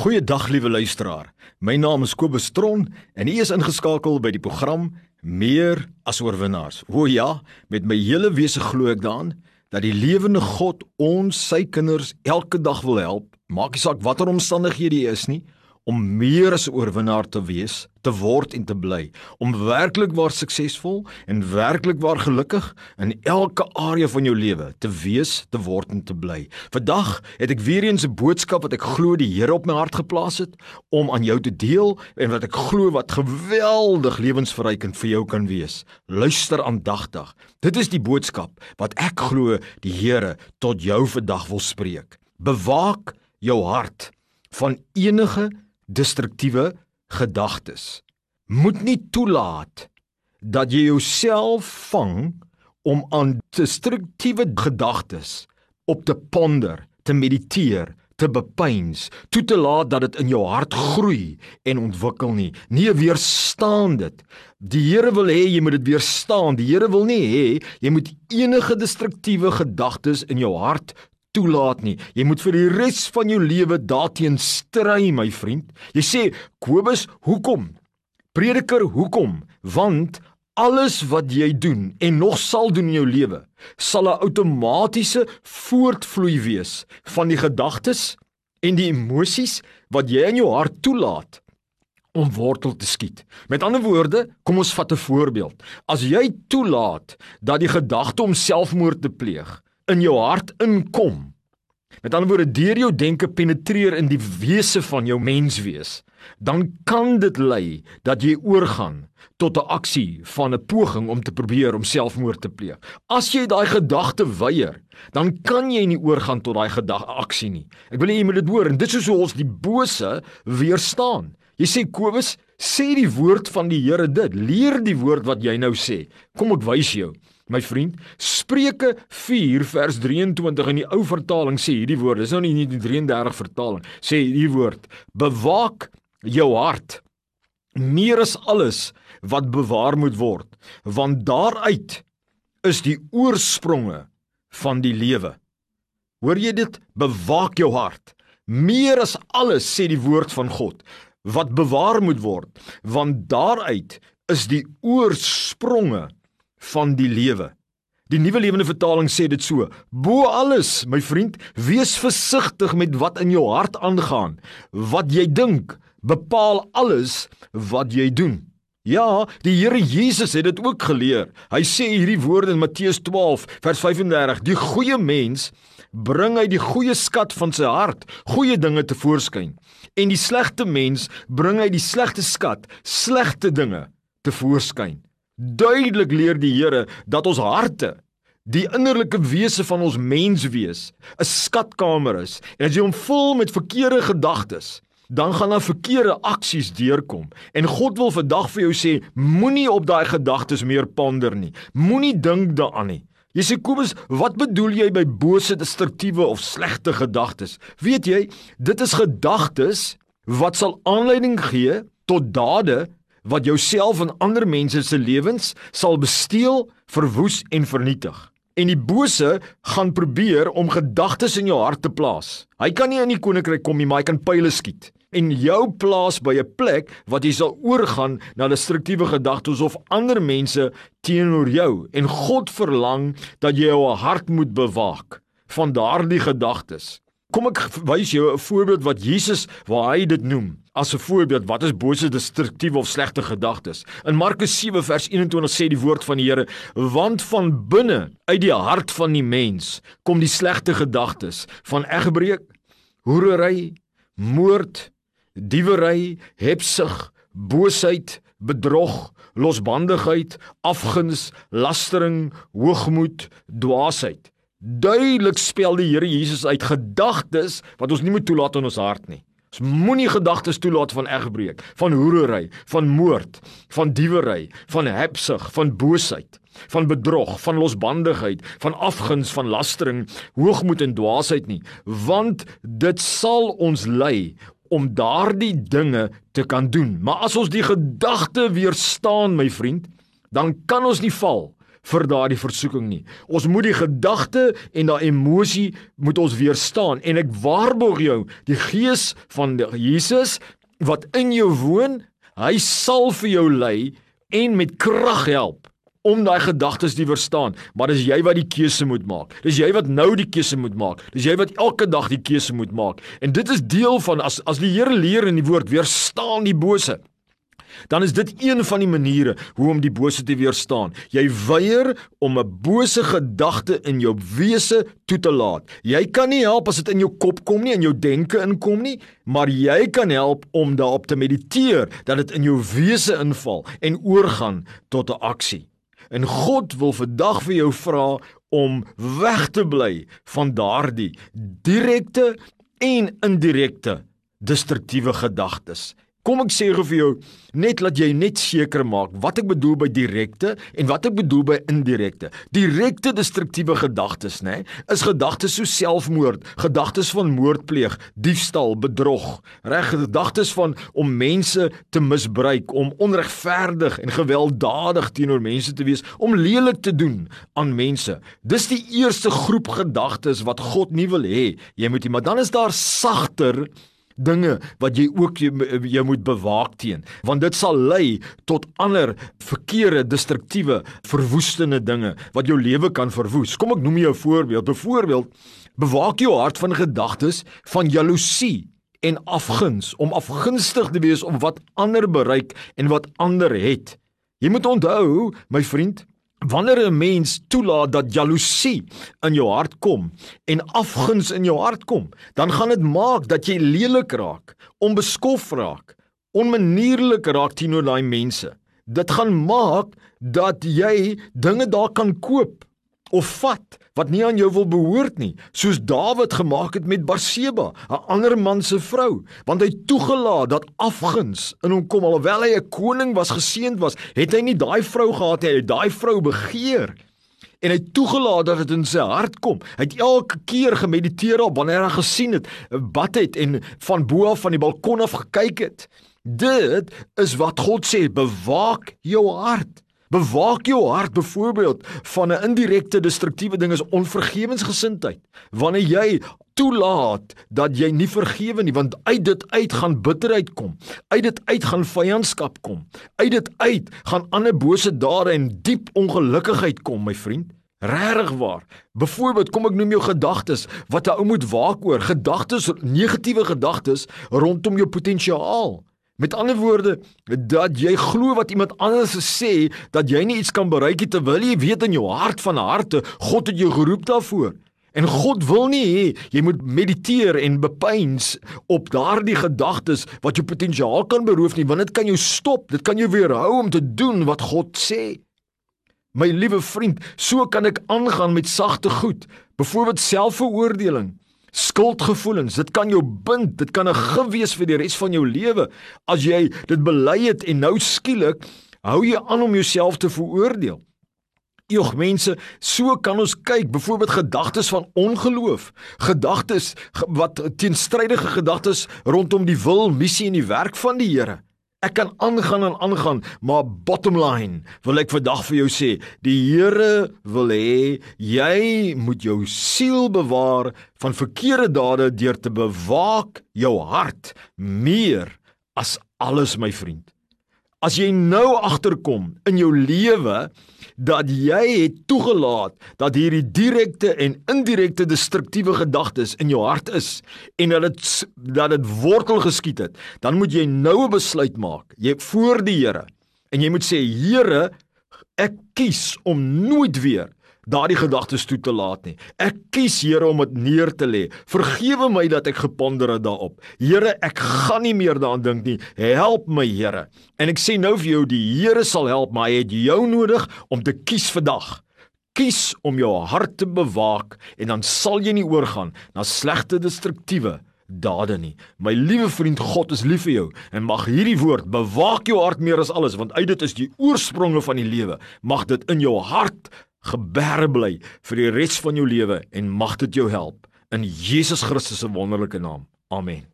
Goeiedag liewe luisteraar. My naam is Kobus Tron en u is ingeskakel by die program Meer as oorwinnaars. O ja, met my hele wese glo ek daaraan dat die lewende God ons sy kinders elke dag wil help, maak nie saak watter omstandighede jy is nie, om meer as oorwinnaar te wees, te word en te bly, om werklik waar suksesvol en werklik waar gelukkig in elke area van jou lewe te wees, te word en te bly. Vandag het ek weer eens 'n boodskap wat ek glo die Here op my hart geplaas het om aan jou te deel en wat ek glo wat geweldig lewensverrykend vir jou kan wees. Luister aandagtig. Dit is die boodskap wat ek glo die Here tot jou vandag wil spreek. Bewaak jou hart van enige destruktiewe gedagtes. Moet nie toelaat dat jy jouself vang om aan destruktiewe gedagtes op te ponder, te mediteer, te bepeins, toe te laat dat dit in jou hart groei en ontwikkel nie. Nee, weerstaan dit. Die Here wil hê jy moet dit weerstaan. Die Here wil nie hê jy moet enige destruktiewe gedagtes in jou hart toelaat nie. Jy moet vir die res van jou lewe daarteen stry, my vriend. Jy sê, Kobus, hoekom? Prediker, hoekom? Want alles wat jy doen en nog sal doen in jou lewe, sal 'n outomatiese voortvloei wees van die gedagtes en die emosies wat jy in jou hart toelaat om wortel te skiet. Met ander woorde, kom ons vat 'n voorbeeld. As jy toelaat dat die gedagte om selfmoord te pleeg in jou hart inkom. Met ander woorde, deur jou denke penetreer in die wese van jou menswees, dan kan dit lei dat jy oorgaan tot 'n aksie van 'n poging om te probeer om selfmoord te pleeg. As jy daai gedagte weier, dan kan jy nie oorgaan tot daai gedagte aksie nie. Ek wil hê jy moet dit hoor en dit is hoe ons die bose weerstaan. Jy sê Kobus, sê die woord van die Here dit. Leer die woord wat jy nou sê. Kom ek wys jou. My vriend, Spreuke 4 vers 23 in die ou vertaling sê hierdie woorde. Dis nou nie die 33 vertaling. Sê hierdie woord: Bewaak jou hart meer as alles wat bewaar moet word, want daaruit is die oorspronge van die lewe. Hoor jy dit? Bewaak jou hart meer as alles sê die woord van God wat bewaar moet word, want daaruit is die oorspronge van die lewe. Die nuwe lewende vertaling sê dit so: Bo alles, my vriend, wees versigtig met wat in jou hart aangaan. Wat jy dink, bepaal alles wat jy doen. Ja, die Here Jesus het dit ook geleer. Hy sê hierdie woorde in Matteus 12 vers 35: Die goeie mens bring uit die goeie skat van sy hart goeie dinge te voorskyn en die slegte mens bring uit die slegte skat slegte dinge te voorskyn. Duidelik leer die Here dat ons harte, die innerlike wese van ons menswees, 'n skatkamer is. En as jy hom vul met verkeerde gedagtes, dan gaan daar verkeerde aksies deurkom. En God wil vandag vir jou sê, moenie op daai gedagtes meer ponder nie. Moenie dink daaraan nie. Jy sê Kobus, wat bedoel jy by bose, destruktiewe of slegte gedagtes? Weet jy, dit is gedagtes wat sal aanleiding gee tot dade wat jouself en ander mense se lewens sal besteel, verwoes en vernietig. En die bose gaan probeer om gedagtes in jou hart te plaas. Hy kan nie in die koninkryk kom nie, maar hy kan pile skiet en jou plaas by 'n plek wat jy sal oorgaan na destruktiewe gedagtes of ander mense teenoor jou. En God verlang dat jy jou hart moet bewaak van daardie gedagtes. Kom ek wys jou 'n voorbeeld wat Jesus waar hy dit noem as 'n voorbeeld wat is bose destruktiewe of slegte gedagtes. In Markus 7 vers 21 sê die woord van die Here: "Want van binne uit die hart van die mens kom die slegte gedagtes van egbreek, hoerery, moord, diewery, hebsug, boosheid, bedrog, losbandigheid, afguns, lastering, hoogmoed, dwaasheid." Duidelik spel die Here Jesus uit gedagtes wat ons nie moet toelaat in ons hart nie. Ons moenie gedagtes toelaat van egbreek, van hoerery, van moord, van diewery, van hebsug, van boosheid, van bedrog, van losbandigheid, van afguns, van lastering, hoogmoed en dwaasheid nie, want dit sal ons lei om daardie dinge te kan doen. Maar as ons die gedagte weerstaan, my vriend, dan kan ons nie val vir daardie versoeking nie. Ons moet die gedagte en daai emosie moet ons weerstaan en ek waarborg jou, die gees van die Jesus wat in jou woon, hy sal vir jou lei en met krag help om daai gedagtes te verstaan, maar dis jy wat die keuse moet maak. Dis jy wat nou die keuse moet maak. Dis jy wat elke dag die keuse moet maak. En dit is deel van as as die Here leer in die woord weerstaan die bose. Dan is dit een van die maniere hoe om die bose te weerstaan. Jy weier om 'n bose gedagte in jou wese toe te laat. Jy kan nie help as dit in jou kop kom nie, in jou denke inkom nie, maar jy kan help om daarop te mediteer dat dit in jou wese inval en oorgaan tot 'n aksie. En God wil vandag vir jou vra om weg te bly van daardie direkte en indirekte destruktiewe gedagtes Kom ek sê gou vir jou net laat jy net seker maak wat ek bedoel by direkte en wat ek bedoel by indirekte. Direkte destruktiewe gedagtes, nê, is gedagtes so selfmoord, gedagtes van moordpleeg, diefstal, bedrog, reg gedagtes van om mense te misbruik, om onregverdig en gewelddadig teenoor mense te wees, om lelik te doen aan mense. Dis die eerste groep gedagtes wat God nie wil hê jy moet hê, maar dan is daar sagter dinge wat jy ook jy, jy moet bewaak teen. Want dit sal lei tot ander verkeerde destruktiewe verwoestende dinge wat jou lewe kan verwoes. Kom ek noem jou 'n voorbeeld. Byvoorbeeld bewaak jou hart van gedagtes van jaloesie en afguns om afgunstig te wees op wat ander bereik en wat ander het. Jy moet onthou my vriend Wanneer 'n mens toelaat dat jaloesie in jou hart kom en afguns in jou hart kom, dan gaan dit maak dat jy lelik raak, onbeskof raak, onmanierlik raak teenoor daai mense. Dit gaan maak dat jy dinge daar kan koop of vat wat nie aan jou wil behoort nie, soos Dawid gemaak het met Barseba, 'n ander man se vrou, want hy toegelaat dat afguns in hom kom alhoewel hy 'n koning was, geseënd was, het hy nie daai vrou gehad nie, hy het daai vrou begeer en hy toegelaat dat dit in sy hart kom. Hy het elke keer gemediteer op wanneer hy gesien het, bad het en van bo af van die balkon af gekyk het. Dit is wat God sê, bewaak jou hart. Bewaak jou hart byvoorbeeld van 'n indirekte destruktiewe ding is onvergewensgesindheid. Wanneer jy toelaat dat jy nie vergewe nie, want uit dit uit gaan bitterheid kom. Uit dit uit gaan vyandskap kom. Uit dit uit gaan ander bose dade en diep ongelukkigheid kom, my vriend. Regtig waar. Byvoorbeeld, kom ek noem jou gedagtes wat 'n ou moet waak oor, gedagtes, negatiewe gedagtes rondom jou potensiaal. Met ander woorde, dat jy glo wat iemand anders sê dat jy nie iets kan bereik nie terwyl jy weet in jou hart van harte God het jou geroep daarvoor. En God wil nie hê jy moet mediteer en bepeins op daardie gedagtes wat jou potensiaal kan beroof nie, want dit kan jou stop, dit kan jou weerhou om te doen wat God sê. My liewe vriend, so kan ek aangaan met sagte goed, byvoorbeeld selfveroordeling. Skuldgevoelens, dit kan jou bind, dit kan 'n gif wees vir die res van jou lewe as jy dit bely het en nou skielik hou jy aan om jouself te veroordeel. Jog mense, so kan ons kyk, byvoorbeeld gedagtes van ongeloof, gedagtes wat teenstrydige gedagtes rondom die wil, missie en die werk van die Here. Ek kan aangaan en aangaan, maar bottom line wil ek vandag vir jou sê, die Here wil hê jy moet jou siel bewaar van verkeerde dade deur te bewaak jou hart meer as alles my vriend. As jy nou agterkom in jou lewe dat jy het toegelaat dat hierdie direkte en indirekte destruktiewe gedagtes in jou hart is en dat dit dat dit wortel geskiet het, dan moet jy nou 'n besluit maak. Jy voor die Here en jy moet sê Here, ek kies om nooit weer daardie gedagtes toe te laat nie. Ek kies Here om dit neer te lê. Vergewe my dat ek geponder het daarop. Here, ek gaan nie meer daaraan dink nie. Help my, Here. En ek sê nou vir jou, die Here sal help, maar hy het jou nodig om te kies vandag. Kies om jou hart te bewaak en dan sal jy nie oorgaan na slegte destruktiewe dade nie. My liewe vriend, God is lief vir jou en mag hierdie woord bewaak jou hart meer as alles want uit dit is die oorspronge van die lewe. Mag dit in jou hart geberre bly vir die res van jou lewe en mag dit jou help in Jesus Christus se wonderlike naam. Amen.